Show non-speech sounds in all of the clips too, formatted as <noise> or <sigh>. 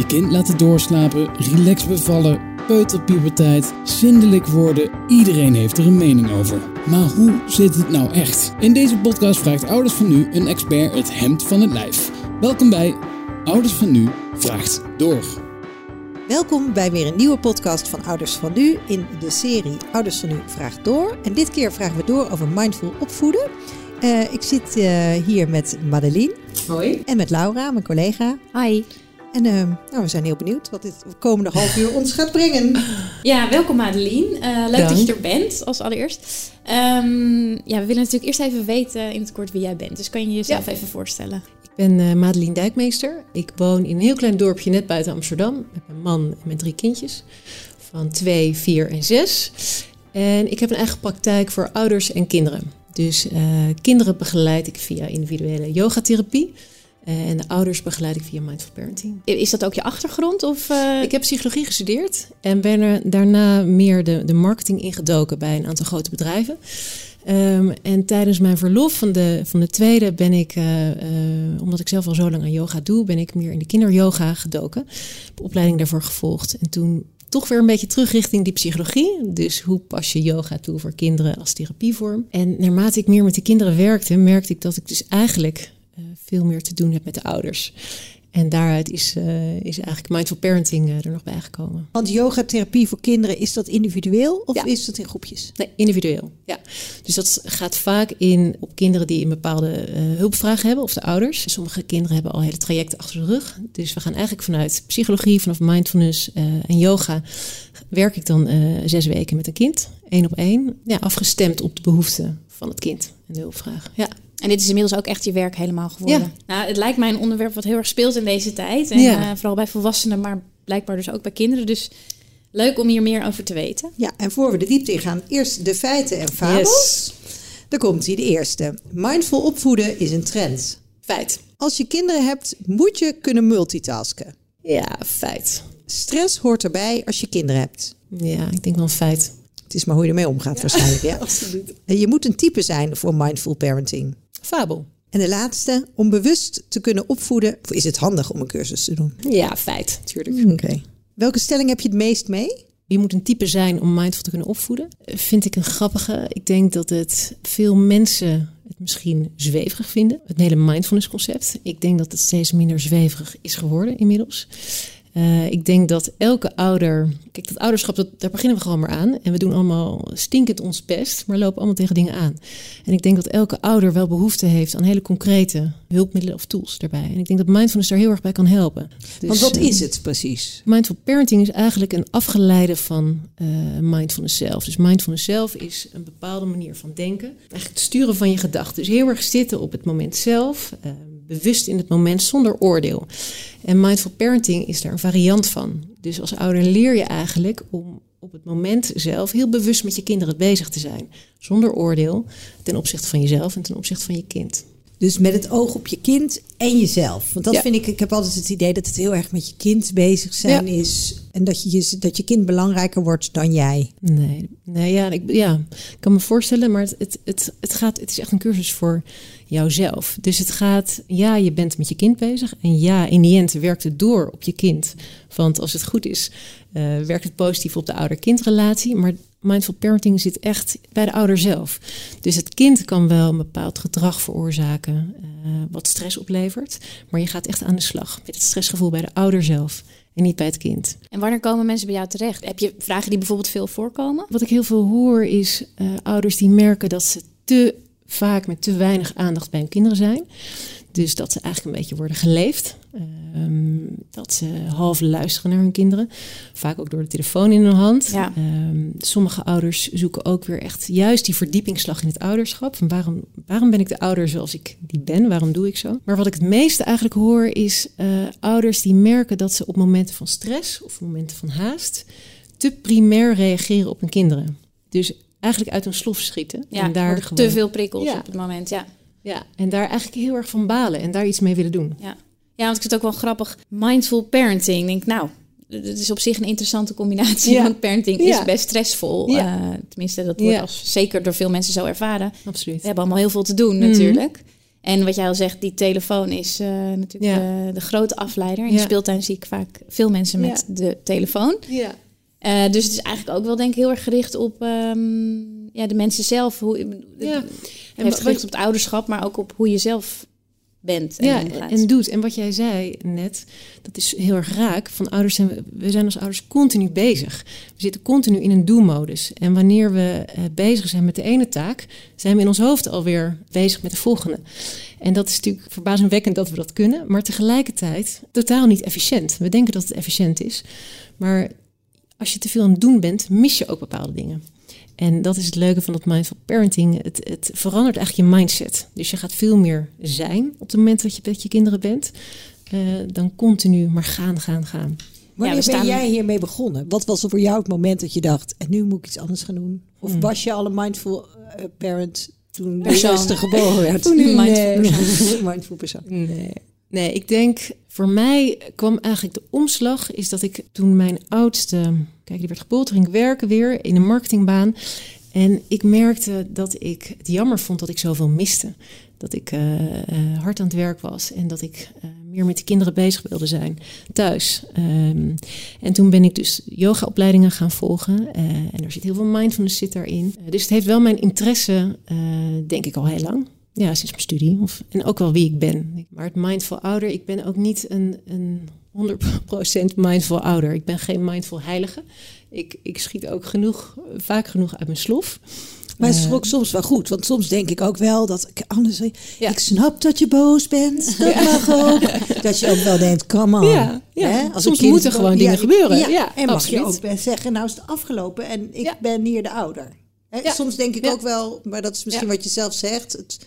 Je kind laten doorslapen, relax bevallen, peuterpuberteit, zindelijk worden. Iedereen heeft er een mening over. Maar hoe zit het nou echt? In deze podcast vraagt Ouders van Nu een expert het hemd van het lijf. Welkom bij Ouders van Nu vraagt door. Welkom bij weer een nieuwe podcast van Ouders van Nu in de serie Ouders van Nu vraagt door. En dit keer vragen we door over mindful opvoeden. Uh, ik zit uh, hier met Madeline. Hoi. En met Laura, mijn collega. Hi. En uh, nou, we zijn heel benieuwd wat dit komende half uur ons gaat brengen. <laughs> Ja, welkom Madeline. Uh, leuk dat je er bent, als allereerst. Um, ja, we willen natuurlijk eerst even weten in het kort wie jij bent. Dus kan je jezelf ja. even voorstellen? Ik ben uh, Madeline Dijkmeester. Ik woon in een heel klein dorpje net buiten Amsterdam. Met mijn man en met drie kindjes. Van twee, vier en zes. En ik heb een eigen praktijk voor ouders en kinderen. Dus uh, kinderen begeleid ik via individuele yogatherapie. Uh, en de ouders begeleid ik via Mindful Parenting. Is dat ook je achtergrond? Of, uh... Ik heb psychologie gestudeerd en ben er daarna meer de, de marketing ingedoken bij een aantal grote bedrijven. Um, en tijdens mijn verlof van de, van de tweede ben ik, uh, omdat ik zelf al zo lang aan yoga doe, ben ik meer in de kinderyoga gedoken. Heb opleiding daarvoor gevolgd. En toen toch weer een beetje terug richting die psychologie. Dus hoe pas je yoga toe voor kinderen als therapievorm? En naarmate ik meer met de kinderen werkte, merkte ik dat ik dus eigenlijk veel meer te doen heb met de ouders. En daaruit is, uh, is eigenlijk mindful parenting uh, er nog bij gekomen. Want yogatherapie voor kinderen, is dat individueel of ja. is dat in groepjes? Nee, individueel. Ja. Dus dat gaat vaak in op kinderen die een bepaalde uh, hulpvraag hebben, of de ouders. Sommige kinderen hebben al hele trajecten achter de rug. Dus we gaan eigenlijk vanuit psychologie, vanaf mindfulness en yoga, werk ik dan zes weken met een kind, één op één. Ja, afgestemd op de behoeften van het kind en de hulpvraag. Ja. En dit is inmiddels ook echt je werk helemaal geworden. Ja. Nou, het lijkt mij een onderwerp wat heel erg speelt in deze tijd. En ja. uh, vooral bij volwassenen, maar blijkbaar dus ook bij kinderen. Dus leuk om hier meer over te weten. Ja, en voor we de diepte in gaan, eerst de feiten en fabels. Yes. Daar komt hij, de eerste. Mindful opvoeden is een trend. Feit. Als je kinderen hebt, moet je kunnen multitasken. Ja, feit. Stress hoort erbij als je kinderen hebt. Ja, ik denk wel een feit. Het is maar hoe je ermee omgaat ja, waarschijnlijk. <laughs> Ja, absoluut. En je moet een type zijn voor mindful parenting. Fabel. En de laatste, om bewust te kunnen opvoeden, is het handig om een cursus te doen? Ja, feit, natuurlijk. Oké. Okay. Welke stelling heb je het meest mee? Je moet een type zijn om mindful te kunnen opvoeden. Vind ik een grappige. Ik denk dat het veel mensen het misschien zweverig vinden. Het hele mindfulness concept. Ik denk dat het steeds minder zweverig is geworden inmiddels. Uh, ik denk dat elke ouder. Kijk, dat ouderschap, dat, daar beginnen we gewoon maar aan. En we doen allemaal stinkend ons best, maar lopen allemaal tegen dingen aan. En ik denk dat elke ouder wel behoefte heeft aan hele concrete hulpmiddelen of tools daarbij. En ik denk dat mindfulness daar heel erg bij kan helpen. Dus, Want wat uh, is het precies? Mindful parenting is eigenlijk een afgeleide van uh, mindfulness zelf. Dus mindfulness zelf is een bepaalde manier van denken. Eigenlijk het sturen van je gedachten. Dus heel erg zitten op het moment zelf bewust in het moment zonder oordeel. En mindful parenting is daar een variant van. Dus als ouder leer je eigenlijk om op het moment zelf heel bewust met je kinderen bezig te zijn. Zonder oordeel ten opzichte van jezelf en ten opzichte van je kind. Dus met het oog op je kind en jezelf. Want dat ja. vind ik, ik heb altijd het idee dat het heel erg met je kind bezig zijn ja. is. En dat je, dat je kind belangrijker wordt dan jij. Nee, nee ja, ik, ja, ik kan me voorstellen, maar het, het, het, het, gaat, het is echt een cursus voor jouzelf. Dus het gaat, ja, je bent met je kind bezig. En ja, in die end werkt het door op je kind. Want als het goed is, uh, werkt het positief op de ouder-kindrelatie. Maar mindful parenting zit echt bij de ouder zelf. Dus het kind kan wel een bepaald gedrag veroorzaken, uh, wat stress oplevert. Maar je gaat echt aan de slag met het stressgevoel bij de ouder zelf. En niet bij het kind. En wanneer komen mensen bij jou terecht? Heb je vragen die bijvoorbeeld veel voorkomen? Wat ik heel veel hoor is uh, ouders die merken dat ze te vaak met te weinig aandacht bij hun kinderen zijn. Dus dat ze eigenlijk een beetje worden geleefd. Um, dat ze half luisteren naar hun kinderen. Vaak ook door de telefoon in hun hand. Ja. Um, sommige ouders zoeken ook weer echt juist die verdiepingsslag in het ouderschap. Van waarom, waarom ben ik de ouder zoals ik die ben? Waarom doe ik zo? Maar wat ik het meeste eigenlijk hoor is uh, ouders die merken dat ze op momenten van stress of momenten van haast te primair reageren op hun kinderen. Dus eigenlijk uit hun slof schieten. Ja, en daar gewoon... te veel prikkels ja. op het moment, ja. Ja, en daar eigenlijk heel erg van balen en daar iets mee willen doen. Ja, ja want ik vind het ook wel grappig. Mindful parenting. Ik denk, nou, het is op zich een interessante combinatie. Ja. Want parenting ja. is best stressvol. Ja. Uh, tenminste, dat wordt als, zeker door veel mensen zo ervaren. Absoluut. We hebben allemaal heel veel te doen natuurlijk. En wat jij al zegt, die telefoon is uh, natuurlijk de, de, grote afleider. In de speeltuin zie ik vaak veel mensen met de telefoon. Ja. Uh, dus het is eigenlijk ook wel denk ik heel erg gericht op um, ja, de mensen zelf. Hoe, ja. Het heeft gericht op het ouderschap, maar ook op hoe je zelf bent. En ja, en doet. En wat jij zei net, dat is heel erg raak. Van ouders zijn, we zijn als ouders continu bezig. We zitten continu in een do-modus. En wanneer we uh, bezig zijn met de ene taak, zijn we in ons hoofd alweer bezig met de volgende. En dat is natuurlijk verbazingwekkend dat we dat kunnen, maar tegelijkertijd totaal niet efficiënt. We denken dat het efficiënt is, maar als je te veel aan het doen bent, mis je ook bepaalde dingen. En dat is het leuke van dat mindful parenting. Het, het verandert eigenlijk je mindset. Dus je gaat veel meer zijn op het moment dat je met je kinderen bent. Uh, dan continu maar gaan, gaan, gaan. Wanneer ja, ben jij hiermee begonnen? Wat was er voor jou het moment dat je dacht, en nu moet ik iets anders gaan doen? Of hmm. was je al een mindful uh, parent toen eerste geboren werd? Toen nee. mindful, <laughs> mindful persoon. Nee. Nee, ik denk voor mij kwam eigenlijk de omslag is dat ik toen mijn oudste, kijk, die werd geboren, ging werken weer in een marketingbaan. En ik merkte dat ik het jammer vond dat ik zoveel miste. Dat ik uh, uh, hard aan het werk was en dat ik uh, meer met de kinderen bezig wilde zijn thuis. Um, en toen ben ik dus yogaopleidingen gaan volgen. en er zit heel veel mindfulness zit daarin. dus het heeft wel mijn interesse, denk ik al heel lang ja, sinds mijn studie. Of, en ook wel wie ik ben. Maar het mindful ouder, ik ben ook niet een, een 100% mindful ouder. Ik ben geen mindful heilige. Ik, ik schiet ook genoeg, vaak genoeg uit mijn slof. Maar het is uh, ook soms wel goed, want soms denk ik ook wel dat ik anders. Ja. Ik snap dat je boos bent, dat ja. mag ook. <laughs> dat je ook wel denkt, come on. Ja. Als soms moeten gewoon dingen gebeuren. Ja, en mag je ook best zeggen, nou is het afgelopen en ik ben hier de ouder. Hè? Soms denk ik ook wel, maar dat is misschien wat je zelf zegt. Het,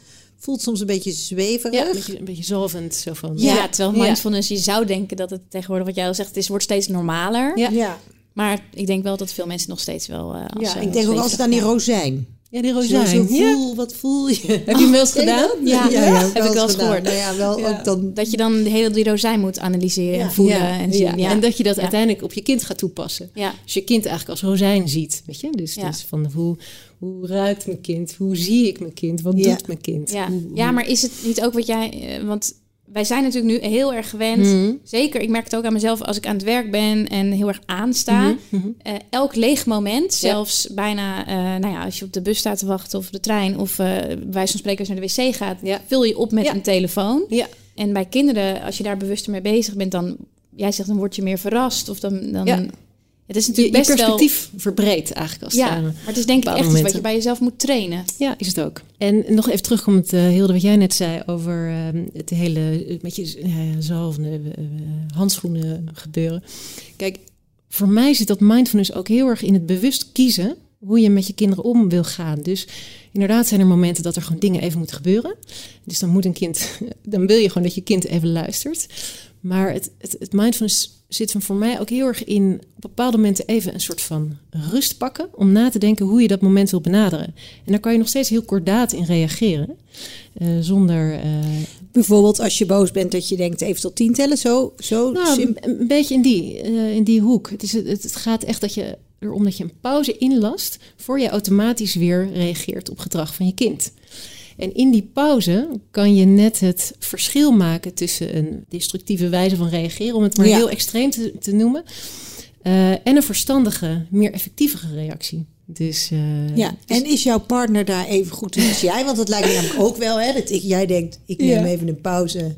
voelt soms een beetje zweverig. Ja, een beetje, een beetje zolvend. Zo van, ja, ja terwijl mindfulness, je zou denken dat het tegenwoordig, wat jij al zegt, het is, wordt steeds normaler. Ja. ja. Maar ik denk wel dat veel mensen nog steeds wel... Uh, ja, ik denk ook als het aan die rozijn. Ja, die rozijn. Zo voel, wat voel je? <laughs> Heb je hem wel eens gedaan? Ja, ja, ja, heb ik wel eens gehoord. Nou ja, wel ook dan... Dat je dan de hele die rozijn moet analyseren en voelen. En, zien. en dat je dat uiteindelijk op je kind gaat toepassen. Ja. Dus je kind eigenlijk als rozijn ziet. Weet je? Dus, dus van hoe, hoe ruikt mijn kind? Hoe zie ik mijn kind? Wat doet mijn kind? Ja. ja, maar is het niet ook wat jij... Uh, want wij zijn natuurlijk nu heel erg gewend. Mhm. Zeker, ik merk het ook aan mezelf als ik aan het werk ben en heel erg aansta. Mm elk leeg moment, zelfs bijna, uh, nou ja, als je op de bus staat te wachten of de trein of uh, wij van spreken naar de wc gaat, ja. vul je op met een telefoon. Ja. En bij kinderen, als je daar bewuster mee bezig bent, dan jij zegt dan word je meer verrast of dan, dan het is natuurlijk je, best perspectief wel... verbreed eigenlijk als ja, maar het is denk ik echt iets wat je bij jezelf moet trainen. Ja, is het ook. En nog even terugkomend, uh, Hilde, wat jij net zei over uh, het hele met je uh, zalvende handschoenen gebeuren. Kijk, voor mij zit dat mindfulness ook heel erg in het bewust kiezen hoe je met je kinderen om wil gaan. Dus inderdaad zijn er momenten dat er gewoon dingen even moeten gebeuren. Dus dan moet een kind, <laughs> dan wil je gewoon dat je kind even luistert. Maar het, het, het mindfulness zit hem voor mij ook heel erg in op bepaalde momenten even een soort van rust pakken om na te denken hoe je dat moment wil benaderen. En daar kan je nog steeds heel kordaat in reageren. Uh, zonder. Uh, Bijvoorbeeld als je boos bent dat je denkt even tot tien tellen, zo. zo nou, een, een, beetje in die, uh, in die hoek. Het, is, het, het gaat echt dat je erom dat je een pauze inlast voor je automatisch weer reageert op gedrag van je kind. En in die pauze kan je net het verschil maken tussen een destructieve wijze van reageren, om het maar heel extreem te, te noemen, uh, en een verstandige, meer effectievere reactie. Dus, uh, ja, dus en is jouw partner daar even goed als jij? Want dat lijkt me namelijk ook wel, hè? Dat ik, jij denkt, ik neem even een pauze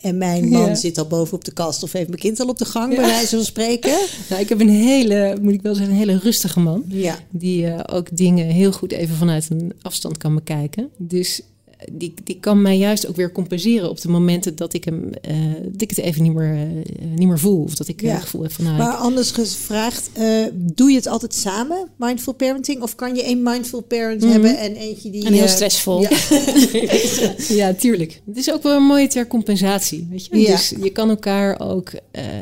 en mijn man zit al boven op de kast of heeft mijn kind al op de gang, bij wijze van spreken. <laughs> Nou, ik heb een hele, moet ik wel zeggen, een hele rustige man. Ja. Die uh, ook dingen heel goed even vanuit een afstand kan bekijken. Dus die, die kan mij juist ook weer compenseren op de momenten dat ik, hem, uh, dat ik het even niet meer, uh, niet meer voel. Of dat ik ja. het gevoel heb van... Nou, maar anders gevraagd, uh, doe je het altijd samen, mindful parenting? Of kan je één mindful parent mm -hmm. hebben en eentje die... En heel stressvol. Ja. <laughs> ja, tuurlijk. Het is ook wel een mooie ter compensatie, weet je? Ja. Dus je kan elkaar ook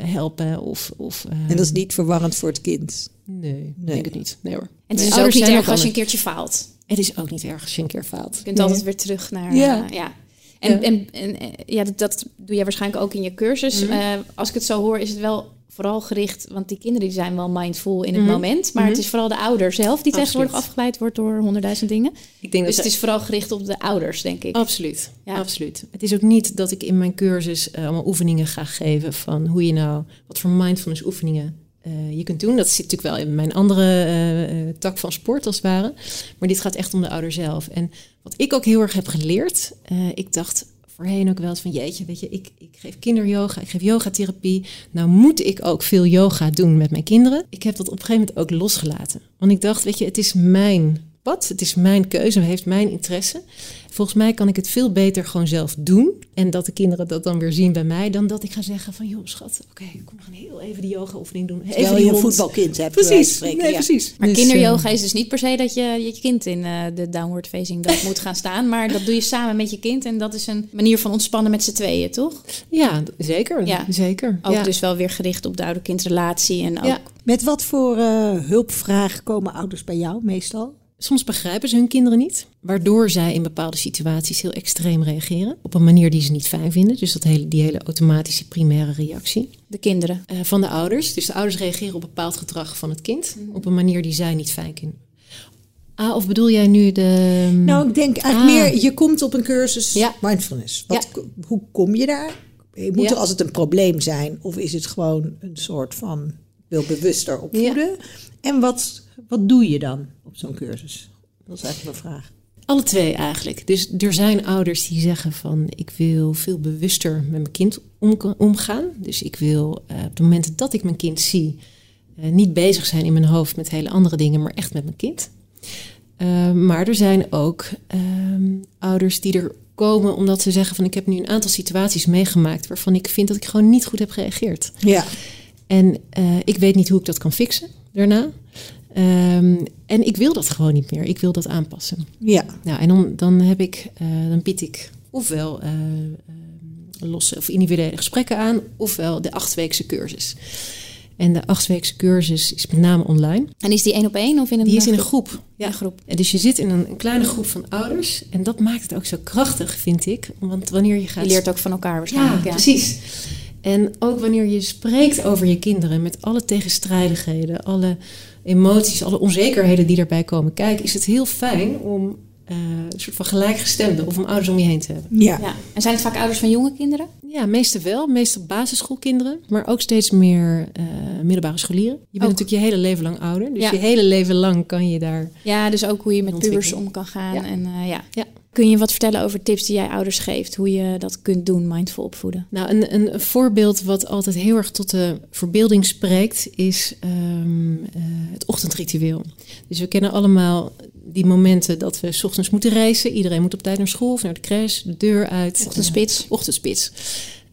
helpen of... of en dat is niet verwarrend voor het kind? Nee, nee. denk het niet. Nee hoor. En het is ook niet erg als je een keertje faalt. Het is ook niet erg als je een keer faalt. Je kunt altijd weer terug naar... Ja. Uh, ja. En, ja. En, en, ja, dat, dat, doe jij waarschijnlijk ook in je cursus. Mm -hmm. uh, als ik het zo hoor, is het wel vooral gericht, want die kinderen die zijn wel mindful in het Mhm. moment, maar Mhm. het is vooral de ouder zelf die tegenwoordig afgeleid wordt door honderdduizend dingen. Ik denk Dus dat het is vooral gericht op de ouders, denk ik. Absoluut, Ja. absoluut. Het is ook niet dat ik in mijn cursus eh, allemaal oefeningen ga geven van hoe je nou, wat voor mindfulness oefeningen eh, je kunt doen. Dat zit natuurlijk wel in mijn andere eh, eh, tak van sport als het ware. Maar dit gaat echt om de ouder zelf. En wat ik ook heel erg heb geleerd, ik dacht voorheen ook wel eens van jeetje, weet je, ik, ik geef kinderyoga, ik geef yogatherapie. Nou moet ik ook veel yoga doen met mijn kinderen. Ik heb dat op een gegeven moment ook losgelaten. Want ik dacht, weet je, het is mijn pad, het is mijn keuze, het heeft mijn interesse. Volgens mij kan ik het veel beter gewoon zelf doen. En dat de kinderen dat dan weer zien bij mij, dan dat ik ga zeggen van joh, schat, oké, kom we gaan heel even die yoga-oefening doen. Even die je een voetbalkind hebt. Precies, spreken, nee, ja. precies. Maar Dus, kinderyoga eh, is dus niet per se dat je je kind in eh, de downward facing dog moet gaan staan. Maar dat doe je samen met je kind. En dat is een manier van ontspannen met z'n tweeën, toch? ja, zeker. Ja. zeker. Ook ja. dus wel weer gericht op de ouder-kindrelatie. En ook Ja. Met wat voor eh, hulpvragen komen ouders bij jou meestal? Soms begrijpen ze hun kinderen niet, waardoor zij in bepaalde situaties heel extreem reageren. Op een manier die ze niet fijn vinden. Dus dat hele, die hele automatische primaire reactie. de kinderen. eh, van de ouders. Dus de ouders reageren op bepaald gedrag van het kind. Op een manier die zij niet fijn vinden. Ah, of bedoel jij nu de... Nou, ik denk eigenlijk Ah. meer, je komt op een cursus Ja. mindfulness. Wat, Hoe kom je daar? Je moet Ja. er als het een probleem zijn, of is het gewoon een soort van wil bewuster opvoeden? En wat, wat doe je dan op zo'n cursus? Dat is eigenlijk mijn vraag. Alle twee eigenlijk. Dus er zijn ouders die zeggen van ik wil veel bewuster met mijn kind om- omgaan. Dus ik wil eh, op de momenten dat ik mijn kind zie, eh, niet bezig zijn in mijn hoofd met hele andere dingen, maar echt met mijn kind. Eh, maar er zijn ook ehm, ouders die er komen omdat ze zeggen van ik heb nu een aantal situaties meegemaakt waarvan ik vind dat ik gewoon niet goed heb gereageerd. Ja. En ik weet niet hoe ik dat kan fixen daarna. Ehm, en ik wil dat gewoon niet meer. Ik wil dat aanpassen. Ja. Nou, en dan, dan heb ik, eh, dan bied ik ofwel eh, eh, losse of individuele gesprekken aan, ofwel de achtweekse cursus. En de achtweekse cursus is met name online. En is die één op één of in een Die is in een groep. Ja, een groep. En dus je zit in een, een kleine groep van ouders. En dat maakt het ook zo krachtig, vind ik. Want wanneer je gaat Je leert ook van elkaar waarschijnlijk. ja, Ja, precies. En ook wanneer je spreekt over je kinderen met alle tegenstrijdigheden, alle emoties, alle onzekerheden die daarbij komen kijken, is het heel fijn om eh, een soort van gelijkgestemde of om ouders om je heen te hebben. Ja. Ja. En zijn het vaak ouders van jonge kinderen? Ja, meestal wel. Meestal basisschoolkinderen, maar ook steeds meer eh, middelbare scholieren. Je bent Ook. natuurlijk je hele leven lang ouder, dus Ja. je hele leven lang kan je daar... Ja, dus ook hoe je met pubers om kan gaan. Ja. En, eh, ja. Kun je wat vertellen over tips die jij ouders geeft? Hoe je dat kunt doen, mindful opvoeden? Nou, een, een, een voorbeeld wat altijd heel erg tot de verbeelding spreekt, is ehm, eh, het ochtendritueel. Dus we kennen allemaal die momenten dat we 's ochtends moeten reizen. Iedereen moet op tijd naar school of naar de crash, de deur uit. Ochtendspits. Eh, ochtendspits.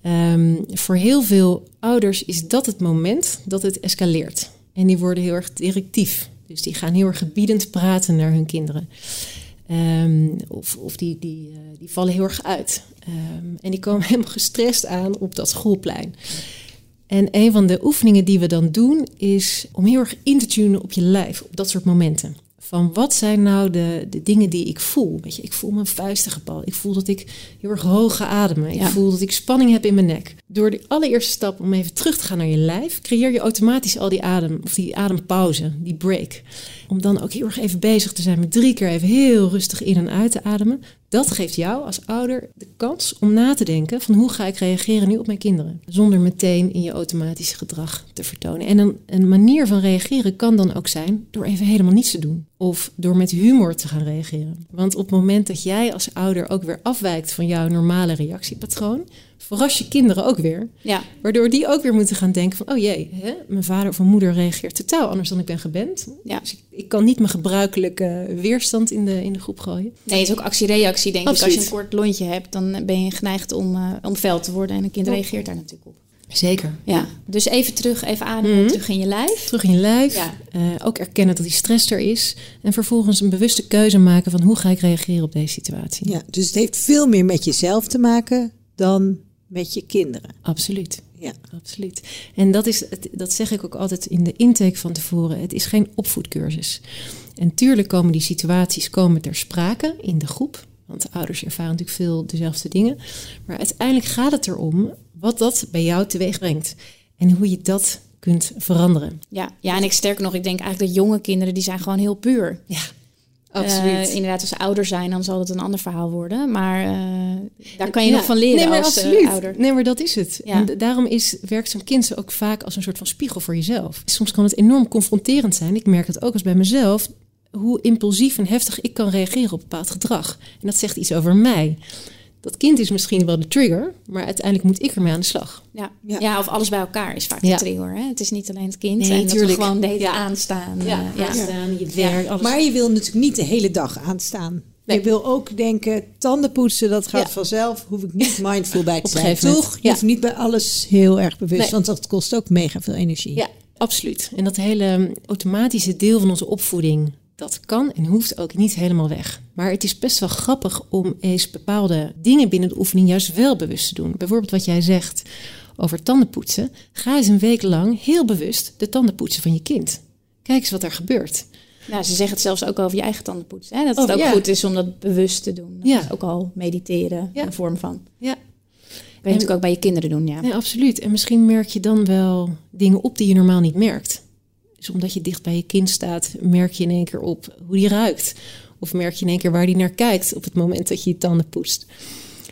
Ehm, voor heel veel ouders is dat het moment dat het escaleert. En die worden heel erg directief. Dus die gaan heel erg gebiedend praten naar hun kinderen. Ehm, of die, die, eh, die vallen heel erg uit. Ehm, en die komen <laughs> helemaal gestrest aan op dat schoolplein. En een van de oefeningen die we dan doen is om heel erg in te tunen op je lijf, op dat soort momenten. Van wat zijn nou de, de dingen die ik voel? Weet je, ik voel mijn vuisten geballen. Ik voel dat ik heel erg hoog ga ademen. Ik voel dat ik spanning heb in mijn nek. Door de allereerste stap om even terug te gaan naar je lijf, creëer je automatisch al die adem, of die adempauze, die break. Om dan ook heel erg even bezig te zijn met drie keer even heel rustig in en uit te ademen. Dat geeft jou als ouder de kans om na te denken van hoe ga ik reageren nu op mijn kinderen. Zonder meteen in je automatische gedrag te vertonen. En een, een manier van reageren kan dan ook zijn door even helemaal niets te doen. Of door met humor te gaan reageren. Want op het moment dat jij als ouder ook weer afwijkt van jouw normale reactiepatroon, verras je kinderen ook weer. Ja, Waardoor die ook weer moeten gaan denken van, oh jee, hè, mijn vader of mijn moeder reageert totaal anders dan ik ben gewend. Ja. Dus ik, ik kan niet mijn gebruikelijke weerstand in de, in de groep gooien. nee, het is ook actie-reactie, denk ik. Als je een kort lontje hebt, dan ben je geneigd om, eh om fel te worden. En een kind Ja. reageert daar natuurlijk op. Zeker. Ja, dus even terug, even ademen, Mhm. terug in je lijf. Terug in je lijf. Ja. eh, ook erkennen dat die stress er is. En vervolgens een bewuste keuze maken van hoe ga ik reageren op deze situatie. ja. Dus het heeft veel meer met jezelf te maken dan met je kinderen. Absoluut. Ja. Absoluut. En dat, is, het- dat zeg ik ook altijd in de intake van tevoren. Het is geen opvoedcursus. En tuurlijk komen die situaties komen ter sprake in de groep. Want de ouders ervaren natuurlijk veel dezelfde dingen. Maar uiteindelijk gaat het erom wat dat bij jou teweeg brengt. En hoe je dat kunt veranderen. Ja, ja, en ik sterker nog, ik denk eigenlijk dat jonge kinderen, die zijn gewoon heel puur. Ja, absoluut. Uh, inderdaad, als ze ouder zijn, dan zal het een ander verhaal worden. Maar uh, daar kan je nog van leren nee, als absoluut. ouder. Nee, maar dat is het. Ja. En daarom is, werkt zo'n kind ook vaak als een soort van spiegel voor jezelf. Soms kan het enorm confronterend zijn. Ik merk het ook eens bij mezelf hoe impulsief en heftig ik kan reageren op bepaald gedrag. En dat zegt iets over mij. Dat kind is misschien wel de trigger, maar uiteindelijk moet ik ermee aan de slag. Ja, ja. ja of alles bij elkaar is vaak de trigger. Hè? Het is niet alleen het kind. Nee, en natuurlijk. Dat we gewoon de hele aanstaan. Ja, uh, aanstaan, je werk, alles. Maar je wil natuurlijk niet de hele dag aanstaan. Nee. Je wil ook denken, tanden poetsen, dat gaat vanzelf. Hoef ik niet mindful bij te zijn. Toch? Je hoeft niet bij alles heel erg bewust, nee. want dat kost ook mega veel energie. Ja, absoluut. En dat hele automatische deel van onze opvoeding, dat kan en hoeft ook niet helemaal weg. Maar het is best wel grappig om eens bepaalde dingen binnen de oefening juist wel bewust te doen. Bijvoorbeeld wat jij zegt over tandenpoetsen. Ga eens een week lang heel bewust de tanden poetsen van je kind. Kijk eens wat er gebeurt. Nou, ze zeggen het zelfs ook over je eigen tandenpoets. Hè? Dat het ook goed is om dat bewust te doen. Dat ja. is ook al mediteren, een vorm van. Ja. Kan je natuurlijk ook bij je kinderen doen, ja. Nee, absoluut. En misschien merk je dan wel dingen op die je normaal niet merkt. Dus omdat je dicht bij je kind staat, merk je in één keer op hoe die ruikt. Of merk je in één keer waar die naar kijkt op het moment dat je je tanden poetst.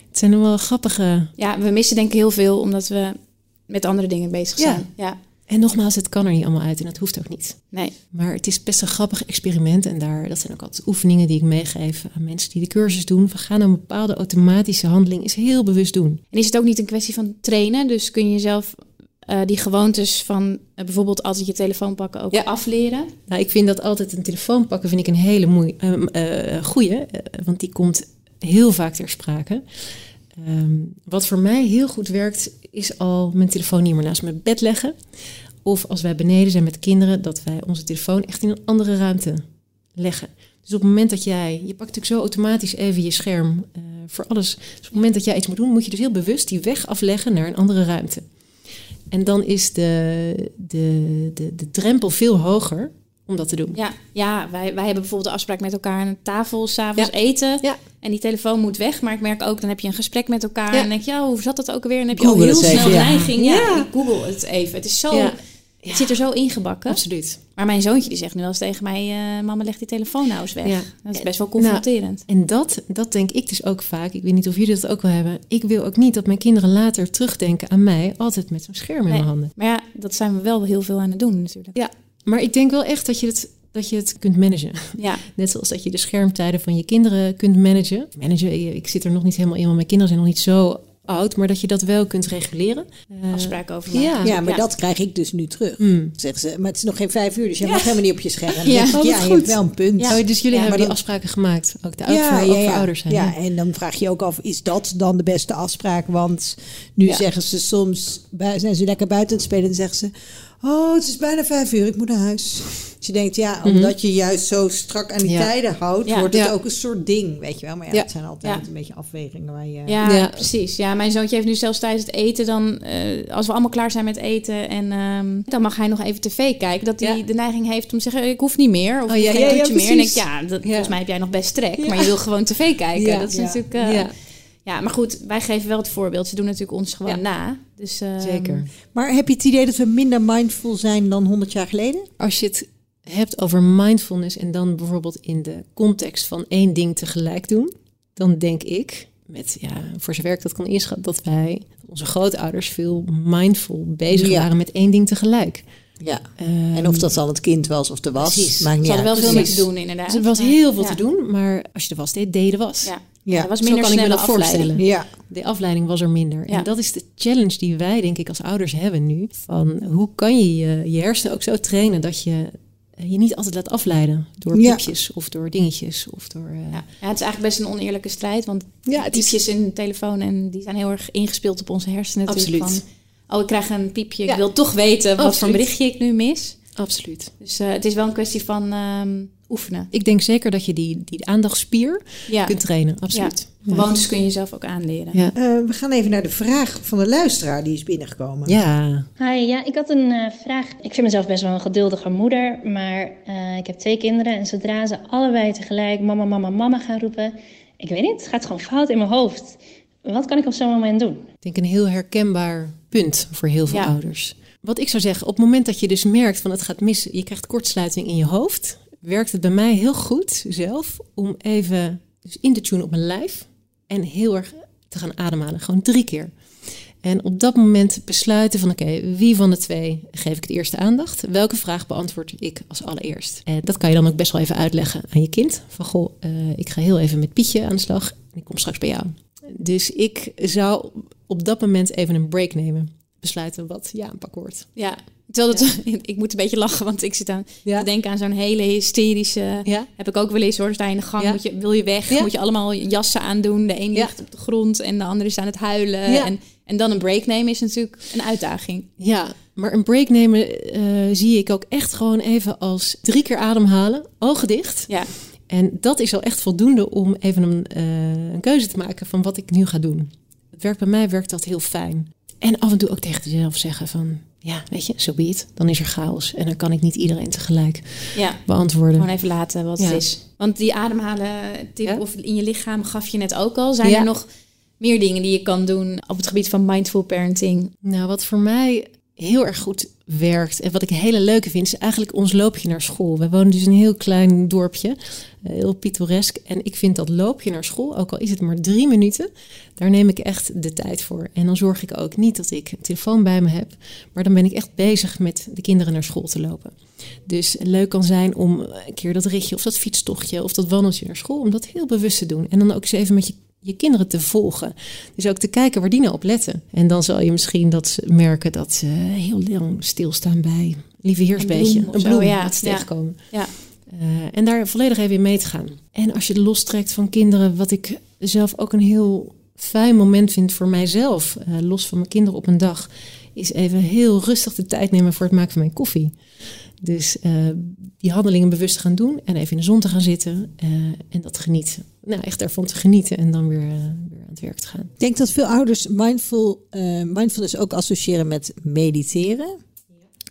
Het zijn wel grappige... Ja, we missen denk ik heel veel omdat we met andere dingen bezig zijn. Ja. ja. En nogmaals, het kan er niet allemaal uit en dat hoeft ook niet. Nee. Maar het is best een grappig experiment. En daar, dat zijn ook altijd oefeningen die ik meegeef aan mensen die de cursus doen. We gaan een bepaalde automatische handeling is heel bewust doen. En is het ook niet een kwestie van trainen? Dus kun je jezelf uh, die gewoontes van uh, bijvoorbeeld altijd je telefoon pakken ook ja. afleren? Nou, ik vind dat altijd een telefoon pakken vind ik een hele moe uh, goeie, want die komt heel vaak ter sprake. Um, wat voor mij heel goed werkt, is al mijn telefoon niet meer naast mijn bed leggen. Of als wij beneden zijn met kinderen, dat wij onze telefoon echt in een andere ruimte leggen. Dus op het moment dat jij, je pakt natuurlijk zo automatisch even je scherm uh, voor alles. Dus op het moment dat jij iets moet doen, moet je dus heel bewust die weg afleggen naar een andere ruimte. En dan is de, de, de, de drempel veel hoger om dat te doen. Ja, ja wij, wij hebben bijvoorbeeld de afspraak met elkaar aan tafel, s'avonds ja. eten. Ja. En die telefoon moet weg. Maar ik merk ook, dan heb je een gesprek met elkaar. En denk je, ja, hoe zat dat ook weer? En dan heb je Google al heel snel even, neiging. Ja. ja, ik google het even. Het is zo... Het zit er zo ingebakken. Absoluut. Maar mijn zoontje die zegt nu wel eens tegen mij... Uh, mama, leg die telefoon nou eens weg. Ja. Dat is best wel confronterend. Nou, en dat, dat denk ik dus ook vaak. Ik weet niet of jullie dat ook wel hebben. Ik wil ook niet dat mijn kinderen later terugdenken aan mij... altijd met zo'n scherm in mijn handen. Maar ja, dat zijn we wel heel veel aan het doen natuurlijk. Ja, maar ik denk wel echt dat je het dat je het kunt managen. Ja. <laughs> Net zoals dat je de schermtijden van je kinderen kunt managen. Managen, ik zit er nog niet helemaal in, want mijn kinderen zijn nog niet zo oud, maar dat je dat wel kunt reguleren. Uh, Afspraken over maken. Ja, ja maar ja. dat krijg ik dus nu terug. Mm. Zeggen ze, maar het is nog geen vijf uur, dus je mag helemaal niet op je scherm. Ja, oh, ja je hebt wel een punt. Ja, dus jullie hebben die afspraken gemaakt, ook de ja, voor, ja, ouders zijn. Ja, en dan vraag je ook af, is dat dan de beste afspraak? Want nu zeggen ze soms, zijn ze lekker buiten het spelen en zeggen ze... Oh, het is bijna vijf uur, ik moet naar huis. Dus je denkt, ja, omdat mm -hmm. je juist zo strak aan die ja. tijden houdt, ja. wordt het ja. ook een soort ding, weet je wel. Maar ja, het zijn altijd een beetje afwegingen waar je... Ja, precies. Ja, mijn zoontje heeft nu zelfs tijdens het eten dan, uh, als we allemaal klaar zijn met eten en um, dan mag hij nog even tv kijken, dat hij de neiging heeft om te zeggen, ik hoef niet meer, of oh, ja, geen ja, meer. En ik, ja, dat, volgens mij heb jij nog best trek, maar je wil gewoon tv kijken. Dat is natuurlijk... Uh, ja, maar goed, wij geven wel het voorbeeld. Ze doen natuurlijk ons gewoon ja. na. Dus, uh, Zeker. Maar heb je het idee dat we minder mindful zijn dan 100 jaar geleden? Als je het hebt over mindfulness en dan bijvoorbeeld in de context van één ding tegelijk doen, dan denk ik, met ja, voor zover ik dat kan inschatten, dat wij, onze grootouders, veel mindful bezig ja. waren met één ding tegelijk. Ja, um, en of dat dan het kind was of de was, precies. maakt niet Ze hadden uit. wel veel mee te doen inderdaad. Dus er was heel veel ja. te doen, maar als je de was deed, deed de was. Ja. Ja, dat was minder Zo kan ik me dat voorstellen. Ja. De afleiding was er minder. Ja. En dat is de challenge die wij, denk ik, als ouders hebben nu. Van hoe kan je je, je hersenen ook zo trainen dat je je niet altijd laat afleiden door Ja. piepjes of door dingetjes of door. eh, Ja. ja, het is eigenlijk best een oneerlijke strijd. Want Ja, het is- piepjes in de telefoon en die zijn heel erg ingespeeld op onze hersenen. natuurlijk. Absoluut. Van, oh, ik krijg een piepje. Ja. Ik wil toch weten wat voor berichtje ik nu mis. Absoluut. Dus eh, het is wel een kwestie van ehm, oefenen. Ik denk zeker dat je die, die aandachtspier Ja. kunt trainen. Absoluut. Gewoontes kun je zelf ook aanleren. Ja. Eh, we gaan even naar de vraag van de luisteraar die is binnengekomen. Ja. Hi, ja, ik had een eh, vraag. Ik vind mezelf best wel een geduldige moeder, maar eh, ik heb twee kinderen en zodra ze allebei tegelijk mama, mama, mama gaan roepen, ik weet niet, het gaat gewoon fout in mijn hoofd. Wat kan ik op zo'n moment doen? Ik denk een heel herkenbaar punt voor heel veel Ja. ouders. wat ik zou zeggen, op het moment dat je dus merkt van het gaat mis, je krijgt kortsluiting in je hoofd, werkt het bij mij heel goed zelf om even dus in te tunen op mijn lijf en heel erg te gaan ademhalen. Gewoon drie keer. En op dat moment besluiten van oké, wie van de twee geef ik het eerste aandacht? Welke vraag beantwoord ik als allereerst? En dat kan je dan ook best wel even uitleggen aan je kind. Van goh, uh, ik ga heel even met Pietje aan de slag en ik kom straks bij jou. Dus ik zou op dat moment even een break nemen. Besluiten wat ja aanpak wordt. Ja, Terwijl het, <laughs> ik moet een beetje lachen, want ik zit aan ja. te denken aan zo'n hele hysterische. Ja. Heb ik ook wel eens hoor. Sta je in de gang, moet je, wil je weg? Moet je allemaal jassen aandoen? De een ligt op de grond en de andere is aan het huilen. En, en dan een break nemen is natuurlijk een uitdaging. Ja, maar een break nemen uh, zie ik ook echt gewoon even als drie keer ademhalen, ogen dicht. Ja. En dat is al echt voldoende om even een, uh, een keuze te maken van wat ik nu ga doen. Het werkt bij mij werkt dat heel fijn. En af en toe ook tegen jezelf zeggen van ja, weet je, zo so be Dan is er chaos en dan kan ik niet iedereen tegelijk ja. beantwoorden. Gewoon even laten wat het is. Want die ademhalen tip of in je lichaam gaf je net ook al. Zijn er nog meer dingen die je kan doen op het gebied van mindful parenting? Nou, wat voor mij heel erg goed werkt. En wat ik hele leuke vind, is eigenlijk ons loopje naar school. We wonen dus in een heel klein dorpje, eh, heel pittoresk. En ik vind dat loopje naar school, ook al is het maar drie minuten, daar neem ik echt de tijd voor. En dan zorg ik ook niet dat ik een telefoon bij me heb, maar dan ben ik echt bezig met de kinderen naar school te lopen. Dus leuk kan zijn om een keer dat ritje of dat fietstochtje of dat wandeltje naar school, om dat heel bewust te doen. En dan ook eens even met je je kinderen te volgen. Dus ook te kijken waar die nou op letten. En dan zal je misschien dat merken dat ze heel lang stilstaan bij lieve heersbeetje. Een bloem, een bloem ja. ze tegenkomen. Ja. Uh, en daar volledig even in mee te gaan. En als je de lostrekt van kinderen, wat ik zelf ook een heel fijn moment vind voor mijzelf, uh, los van mijn kinderen op een dag, is even heel rustig de tijd nemen voor het maken van mijn koffie. Dus uh, die handelingen bewust gaan doen en even in de zon te gaan zitten en dat genieten. Nou, echt ervan te genieten en dan weer, uh, weer aan het werk te gaan. Ik denk dat veel ouders mindful, mindfulness ook associëren met mediteren.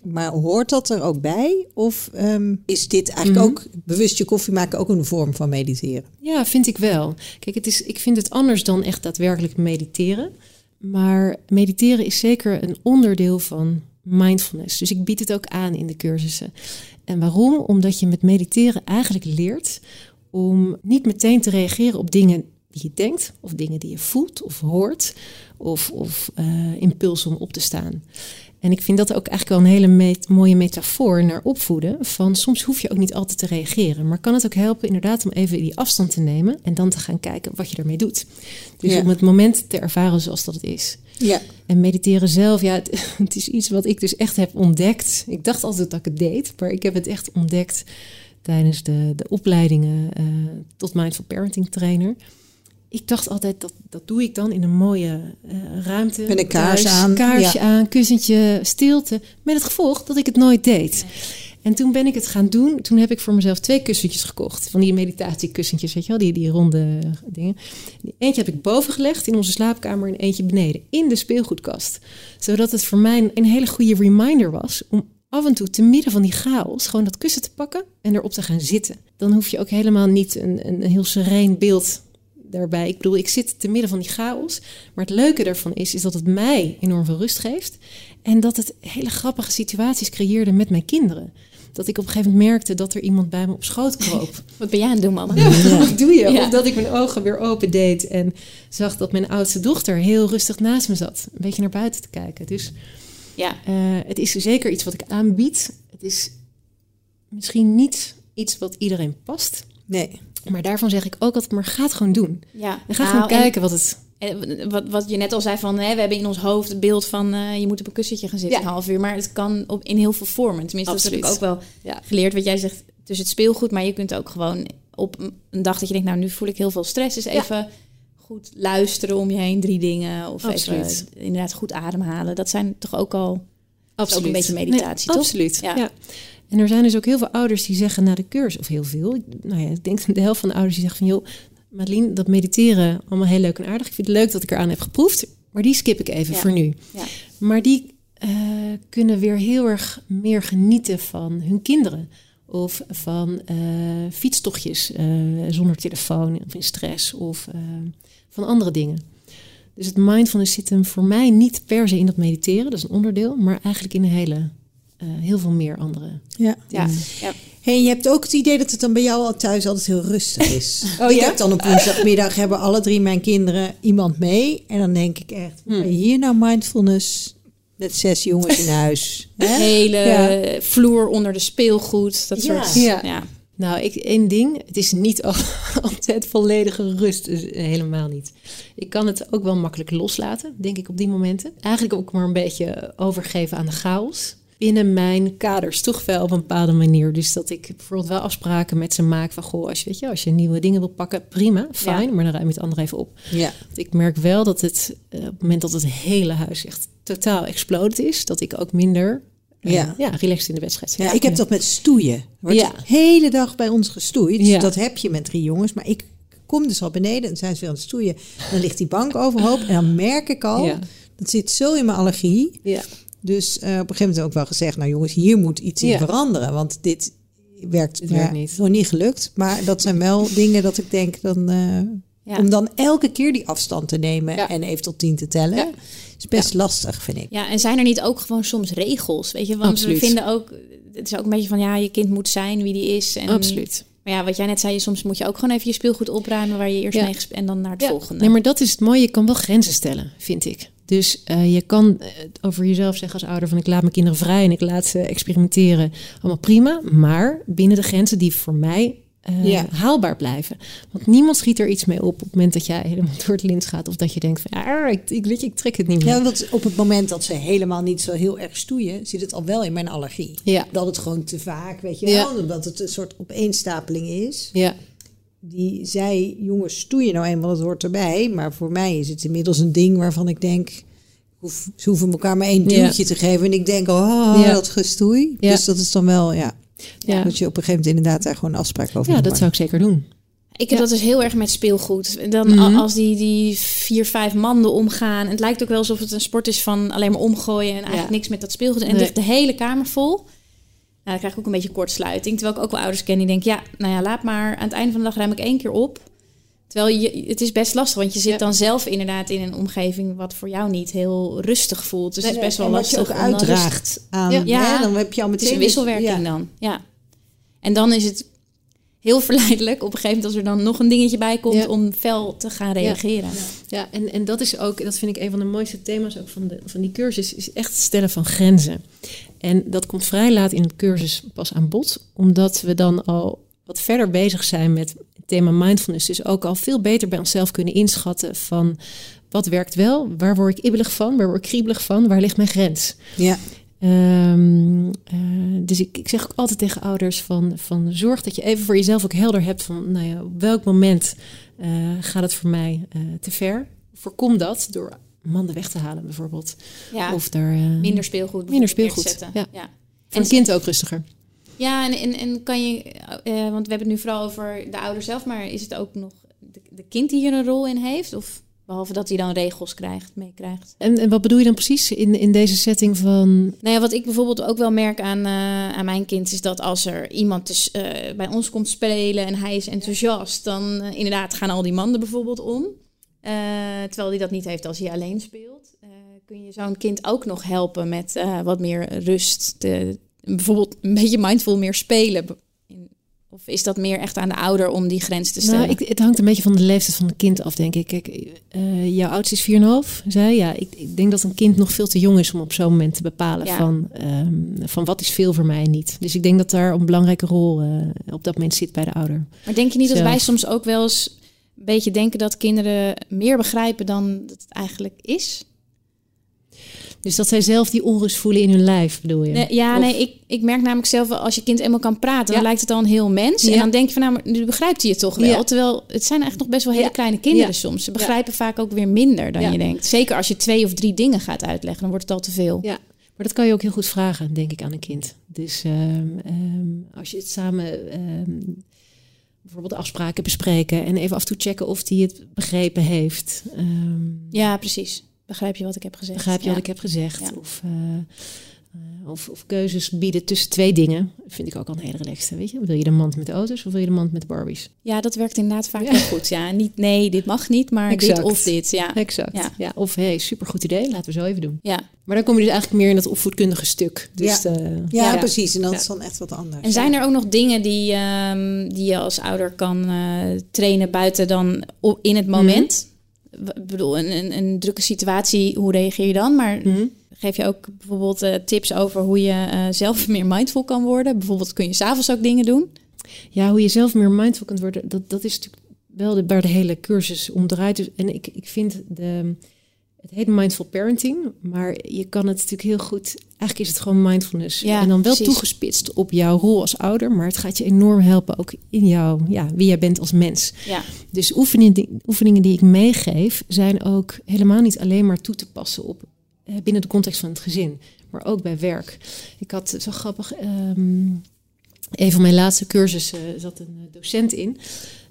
Maar hoort dat er ook bij? Of um, is dit eigenlijk mm -hmm. ook bewust je koffie maken ook een vorm van mediteren? Ja, vind ik wel. Kijk, het is, ik vind het anders dan echt daadwerkelijk mediteren. Maar mediteren is zeker een onderdeel van mindfulness. Dus ik bied het ook aan in de cursussen. En waarom? Omdat je met mediteren eigenlijk leert om niet meteen te reageren op dingen die je denkt, of dingen die je voelt of hoort, of, of uh, impulsen om op te staan. En ik vind dat ook eigenlijk wel een hele mooie metafoor naar opvoeden. Van soms hoef je ook niet altijd te reageren. Maar kan het ook helpen inderdaad om even die afstand te nemen. En dan te gaan kijken wat je ermee doet. Dus om het moment te ervaren zoals dat het is. Ja. En mediteren zelf, ja, <laughs> het, het, is iets wat ik dus echt heb ontdekt. Ik dacht altijd dat ik het deed. Maar ik heb het echt ontdekt tijdens de, de opleidingen uh, tot mindful parenting trainer ik dacht altijd, dat, dat doe ik dan in een mooie uh, ruimte. Met een kaars aan. Kaarsje aan, kussentje, stilte. Met het gevolg dat ik het nooit deed. En toen ben ik het gaan doen. Toen heb ik voor mezelf twee kussentjes gekocht. Van die meditatiekussentjes, weet je wel, die, die ronde dingen. Eentje heb ik boven gelegd in onze slaapkamer en eentje beneden. In de speelgoedkast. Zodat het voor mij een hele goede reminder was om af en toe te midden van die chaos gewoon dat kussen te pakken en erop te gaan zitten. Dan hoef je ook helemaal niet een, een heel sereen beeld daarbij. Ik bedoel, ik zit te midden van die chaos. Maar het leuke daarvan is, is dat het mij enorm veel rust geeft. En dat het hele grappige situaties creëerde met mijn kinderen. Dat ik op een gegeven moment merkte dat er iemand bij me op schoot kroop. <laughs> Wat ben jij aan het doen, mama? Ja, wat doe je? Of dat ik mijn ogen weer open deed en zag dat mijn oudste dochter heel rustig naast me zat. Een beetje naar buiten te kijken. Dus ja. Uh, het is zeker iets wat ik aanbied. Het is misschien niet iets wat iedereen past. Nee. Maar daarvan zeg ik ook altijd, maar ga het gewoon doen. Ja. En ga nou, gewoon kijken wat het... En wat, wat je net al zei van, hè, we hebben in ons hoofd het beeld van uh, je moet op een kussentje gaan zitten een half uur. Maar het kan op, in heel veel vormen. Tenminste, Absoluut. dat heb ik ook wel ja. geleerd. Wat jij zegt, dus het speelgoed. Maar je kunt ook gewoon op een dag dat je denkt, nou nu voel ik heel veel stress. Is even goed luisteren om je heen, drie dingen. Of Absoluut. even inderdaad goed ademhalen. Dat zijn toch ook al Absoluut. Ook een beetje meditatie, toch? Absoluut, ja. En er zijn dus ook heel veel ouders die zeggen na de cursus, of heel veel, ik, nou ja, ik denk de helft van de ouders die zeggen van joh, Madeline, dat mediteren allemaal heel leuk en aardig. Ik vind het leuk dat ik eraan heb geproefd, maar die skip ik even voor nu. Ja. Maar die uh, kunnen weer heel erg meer genieten van hun kinderen. Of van uh, fietstochtjes uh, zonder telefoon of in stress of van andere dingen. Dus het mindfulness zit hem voor mij niet per se in dat mediteren, dat is een onderdeel, maar eigenlijk in een hele, eh, heel veel meer andere. Ja. Ja, ja. Hey, je hebt ook het idee dat het dan bij jou al thuis altijd heel rustig is. <laughs> Oh, ik ja? heb dan op woensdagmiddag hebben alle drie mijn kinderen iemand mee. En dan denk ik echt, Hmm. ben je hier nou mindfulness met zes jongens in huis? <laughs> Hè? Hele Ja. vloer onder de speelgoed. Dat Ja. soort. Ja. Ja. Nou, ik, één ding, het is niet al- <laughs> altijd volledige rust, dus helemaal niet. Ik kan het ook wel makkelijk loslaten, denk ik, op die momenten. Eigenlijk ook maar een beetje overgeven aan de chaos. Binnen mijn kaders toch wel op een bepaalde manier. Dus dat ik bijvoorbeeld wel afspraken met ze maak van... goh, als je, weet je, als je nieuwe dingen wil pakken, prima, fijn. Maar dan ruim je het andere even op. Ja. Want ik merk wel dat het, eh, op het moment dat het hele huis echt totaal exploded is... dat ik ook minder eh, Ja. ja, relaxed in de wedstrijd. Ja, ik heb dat met stoeien. Wordt Ja. de hele dag bij ons gestoeid. Dus Ja. Dat heb je met drie jongens. Maar ik kom dus al beneden en zijn ze weer aan het stoeien. Dan ligt die bank overhoop. En dan merk ik al, Ja. dat zit zo in mijn allergie. Ja. Dus eh, op een gegeven moment ook wel gezegd... nou jongens, hier moet iets in veranderen. Want dit werkt, Dit werkt niet. Nog niet gelukt. Maar dat zijn wel <laughs> dingen dat ik denk... Dan, eh, om dan elke keer die afstand te nemen... En even tot tien te tellen... Is best lastig, vind ik. Ja, en zijn er niet ook gewoon soms regels? Weet je, want Absoluut. we vinden ook, het is ook een beetje van ja, je kind moet zijn wie die is. En, Absoluut. Maar ja, wat jij net zei, soms moet je ook gewoon even je speelgoed opruimen waar je eerst Ja. mee en dan naar het Ja. volgende. Nee, maar dat is het mooie. Je kan wel grenzen stellen, vind ik. Dus eh, je kan eh, over jezelf zeggen als ouder van ik laat mijn kinderen vrij en ik laat ze experimenteren. Allemaal prima, maar binnen de grenzen die voor mij eh, Ja. haalbaar blijven. Want niemand schiet er iets mee op op het moment dat jij helemaal door het lint gaat. Of dat je denkt van ja, ik, ik, weet je, ik trek het niet meer. Ja, want op het moment dat ze helemaal niet zo heel erg stoeien, zit het al wel in mijn allergie. Ja. Dat het gewoon te vaak, weet je Ja. wel, omdat het een soort opeenstapeling is. Ja, Die zij, jongens, stoeien nou eenmaal, het hoort erbij. Maar voor mij is het inmiddels een ding waarvan ik denk, hoef, ze hoeven elkaar maar één duwtje te geven. En ik denk, oh, Ja. dat gestoei. Dus dat is dan wel, ja, ja. dat je op een gegeven moment inderdaad daar gewoon een afspraak over ja dat zou ik zeker doen. Ik heb Ja. dat dus heel erg met speelgoed. Dan Mhm. als die, die vier, vijf manden omgaan. En het lijkt ook wel alsof het een sport is van alleen maar omgooien en eigenlijk Ja. niks met dat speelgoed. En Nee. ligt de hele kamer vol. Nou, dan krijg ik ook een beetje kortsluiting. Terwijl ik ook wel ouders ken die denken, ja, nou ja, laat maar. Aan het einde van de dag ruim ik één keer op. Terwijl je, het is best lastig, want je zit Ja. dan zelf inderdaad in een omgeving wat voor jou niet heel rustig voelt. Dus het is best wel en wat lastig. je ook uitdraagt aan, Ja. Dan heb je al Het meteen... is een wisselwerking ja. dan, ja. En dan is het heel <laughs> verleidelijk op een gegeven moment als er dan nog een dingetje bij komt om fel te gaan reageren. Ja, en, en dat is ook, dat vind ik een van de mooiste thema's ook van, de, van die cursus, is echt het stellen van grenzen. En dat komt vrij laat in de cursus pas aan bod, omdat we dan al wat verder bezig zijn met het thema mindfulness. Dus ook al veel beter bij onszelf kunnen inschatten van wat werkt wel, waar word ik ibbelig van, waar word ik kriebelig van, waar ligt mijn grens. Ja. Ehm, eh, dus ik, ik zeg ook altijd tegen ouders van, van zorg dat je even voor jezelf ook helder hebt van nou ja, op welk moment eh, gaat het voor mij eh, te ver. Voorkom dat door manden weg te halen bijvoorbeeld. Ja, Of daar, eh, minder speelgoed. minder speelgoed, ja. Ja. voor een kind ook rustiger. Ja, en, en, en kan je, eh, want we hebben het nu vooral over de ouder zelf, maar is het ook nog de, de kind die hier een rol in heeft? Of behalve dat hij dan regels krijgt, meekrijgt? En, en wat bedoel je dan precies in, in deze setting van... Nou ja, wat ik bijvoorbeeld ook wel merk aan, eh, aan mijn kind is dat als er iemand dus, eh, bij ons komt spelen en hij is enthousiast, dan eh, inderdaad gaan al die manden bijvoorbeeld om. Eh, terwijl hij dat niet heeft als hij alleen speelt. Eh, kun je zo'n kind ook nog helpen met eh, wat meer rust. Te, bijvoorbeeld een beetje mindful meer spelen. Of is dat meer echt aan de ouder om die grens te stellen? Nou, ik, het hangt een beetje van de leeftijd van het kind af, denk ik. Kijk, eh, jouw oudste is 4,5, zei Ja, ik, ik denk dat een kind nog veel te jong is om op zo'n moment te bepalen Ja. van, ehm, van wat is veel voor mij en niet. Dus ik denk dat daar een belangrijke rol eh, op dat moment zit bij de ouder. Maar denk je niet dat wij soms ook wel eens een beetje denken dat kinderen meer begrijpen dan dat het eigenlijk is? Dus dat zij zelf die onrust voelen in hun lijf, bedoel je? Nee, ja, Of- nee, ik, ik merk namelijk zelf wel, als je kind eenmaal kan praten, dan Ja. lijkt het al een heel mens. En Ja. dan denk je van, nou, maar nu begrijpt hij het toch wel. Ja. Terwijl het zijn echt nog best wel hele Ja. kleine kinderen Ja. soms. Ze begrijpen vaak ook weer minder dan Ja. je denkt. Zeker als je twee of drie dingen gaat uitleggen, dan wordt het al te veel. Ja, maar dat kan je ook heel goed vragen, denk ik, aan een kind. Dus ehm, ehm, als je het samen ehm, bijvoorbeeld afspraken bespreken en even af en toe checken of hij het begrepen heeft. Ehm, Ja, precies. Begrijp je wat ik heb gezegd? begrijp je Ja. wat ik heb gezegd? Ja. Of, eh, eh, of, of keuzes bieden tussen twee dingen, vind ik ook al een hele relaxte. Weet je, wil je de mand met de auto's of wil je de mand met de Barbies? Ja, dat werkt inderdaad vaak heel goed. Ja, niet nee, dit mag niet, maar Exact. dit of dit. Ja. Exact. Ja. Ja. of hey, supergoed idee, laten we zo even doen. ja. Maar dan kom je dus eigenlijk meer in dat opvoedkundige stuk. Dus, Ja. eh, Ja, Ja. precies. En dat Ja. is dan echt wat anders. En zijn er ook nog dingen die, ehm, die je als ouder kan eh, trainen buiten dan in het moment? Mhm. Ik bedoel, een, een, een drukke situatie, hoe reageer je dan? Maar Mhm. geef je ook bijvoorbeeld eh, tips over hoe je eh, zelf <laughs> meer mindful kan worden? Bijvoorbeeld kun je s'avonds ook dingen doen? Ja, hoe je zelf meer mindful kunt worden, dat, dat is natuurlijk wel de, waar de hele cursus om draait. Dus, en ik, ik vind de. Het heet mindful parenting, maar je kan het natuurlijk heel goed. Eigenlijk is het gewoon mindfulness. Ja, en dan wel precies. toegespitst op jouw rol als ouder, maar het gaat je enorm helpen ook in jouw, ja, wie jij bent als mens. Ja, Dus oefeningen die, oefeningen die ik meegeef zijn ook helemaal niet alleen maar toe te passen op eh, binnen de context van het gezin, maar ook bij werk. Ik had zo grappig. ehm, een van mijn laatste cursussen zat een eh, docent in.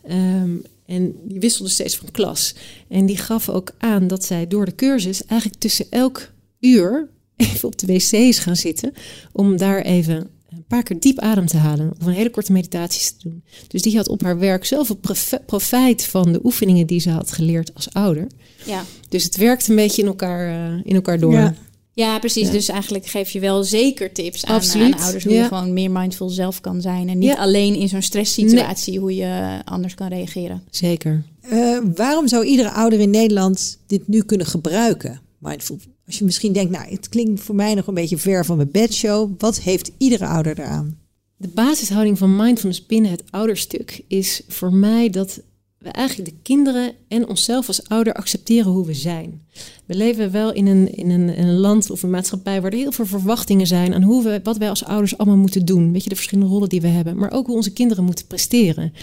Ehm, en die wisselde steeds van klas. En die gaf ook aan dat zij door de cursus eigenlijk tussen elk uur even op de wc is gaan zitten. Om daar even een paar keer diep adem te halen. Of een hele korte meditaties te doen. Dus die had op haar werk zoveel profijt van de oefeningen die ze had geleerd als ouder. ja. Dus het werkt een beetje in elkaar, eh, in elkaar door. Ja. Ja precies. Ja. Dus eigenlijk geef je wel zeker tips aan, ouders hoe ja. je gewoon meer mindful zelf kan zijn. En niet Ja. alleen in zo'n stresssituatie hoe je anders kan reageren. Zeker. Eh, waarom zou iedere ouder in Nederland dit nu kunnen gebruiken? Mindful. Als je misschien denkt, nou, het klinkt voor mij nog een beetje ver van mijn bedshow. Wat heeft iedere ouder eraan? De basishouding van mindfulness binnen het ouderstuk is voor mij dat we eigenlijk de kinderen en onszelf als ouder accepteren hoe we zijn. We leven wel in een, in een, in een land of een maatschappij waar er heel veel verwachtingen zijn aan hoe we, wat wij als ouders allemaal moeten doen. Weet je, de verschillende rollen die we hebben, maar ook hoe onze kinderen moeten presteren.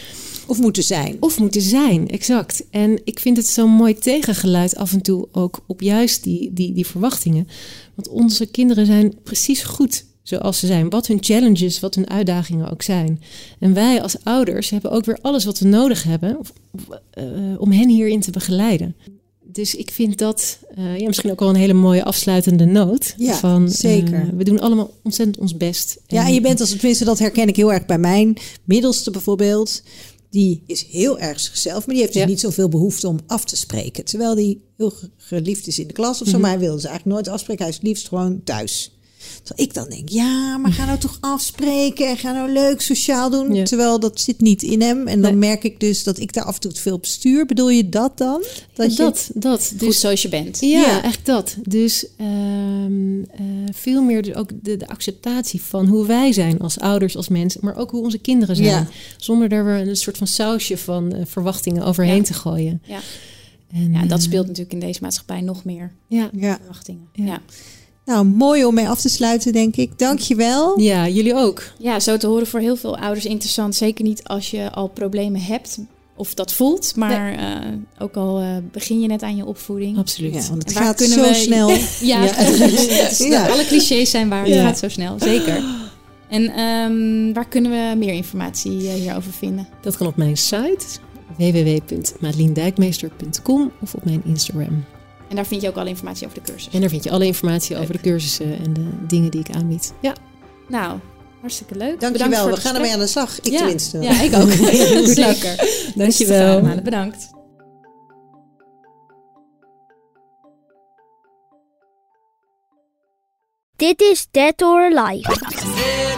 Of moeten zijn? Of moeten zijn, exact. En ik vind het zo'n mooi tegengeluid af en toe ook op juist die, die, die verwachtingen. Want onze kinderen zijn precies goed zoals ze zijn. Wat hun challenges, wat hun uitdagingen ook zijn. En wij als ouders hebben ook weer alles wat we nodig hebben eh, om hen hierin te begeleiden. Dus ik vind dat eh, ja, misschien ook wel een hele mooie afsluitende noot. Ja, van, eh, zeker. we doen allemaal ontzettend ons best. Ja, en je bent als tenminste, dat herken ik heel erg bij mijn middelste bijvoorbeeld. Die is heel erg zichzelf, maar die heeft dus Ja. niet zoveel behoefte om af te spreken. Terwijl die heel ge- geliefd is in de klas of zo, Mhm. maar hij wil ze eigenlijk nooit afspreken. Hij is liefst gewoon thuis. Terwijl ik dan denk, ja, maar ga nou toch afspreken en ga nou leuk sociaal doen. Ja. Terwijl dat zit niet in hem. En dan Nee. merk ik dus dat ik daar af en toe te veel op stuur. Bedoel je dat dan? dat, je- dat, dat. Goed Dus zoals je bent. Ja, Ja. echt dat. Dus ehm, eh, veel meer dus ook de, de acceptatie van hoe wij zijn als ouders, als mensen, maar ook hoe onze kinderen zijn. Ja. Zonder daar weer een soort van sausje van eh, verwachtingen overheen Ja. te gooien. Ja. En, Ja, dat eh, speelt natuurlijk in deze maatschappij nog meer Ja. Ja. verwachtingen. Ja. Ja. Ja. Nou, mooi om mee af te sluiten, denk ik. Dankjewel. ja, jullie ook. zo te horen voor heel veel ouders interessant. Zeker niet als je al problemen hebt of dat voelt. Maar eh, ook al eh, begin je net aan je opvoeding. Absoluut. Ja, want het waar gaat kunnen zo we- snel. <laughs> Ja, Ja. <laughs> is- Ja. alle clichés zijn waar. Ja. Het gaat zo snel, zeker. En ehm, waar kunnen we meer informatie eh, hierover vinden? Dat kan op mijn site www.madeliendijkmeester.com of op mijn Instagram. En daar vind je ook alle informatie over de cursus. En daar vind je alle informatie over de cursussen en de dingen die ik aanbied. Ja, Nou, hartstikke leuk. Bedankt Dankjewel. voor We gaan ermee aan de slag. Ik ja. tenminste. Ja, ik ook. <laughs> Zeker. dankjewel. Beste Bedankt. Dit is Dead or Alive.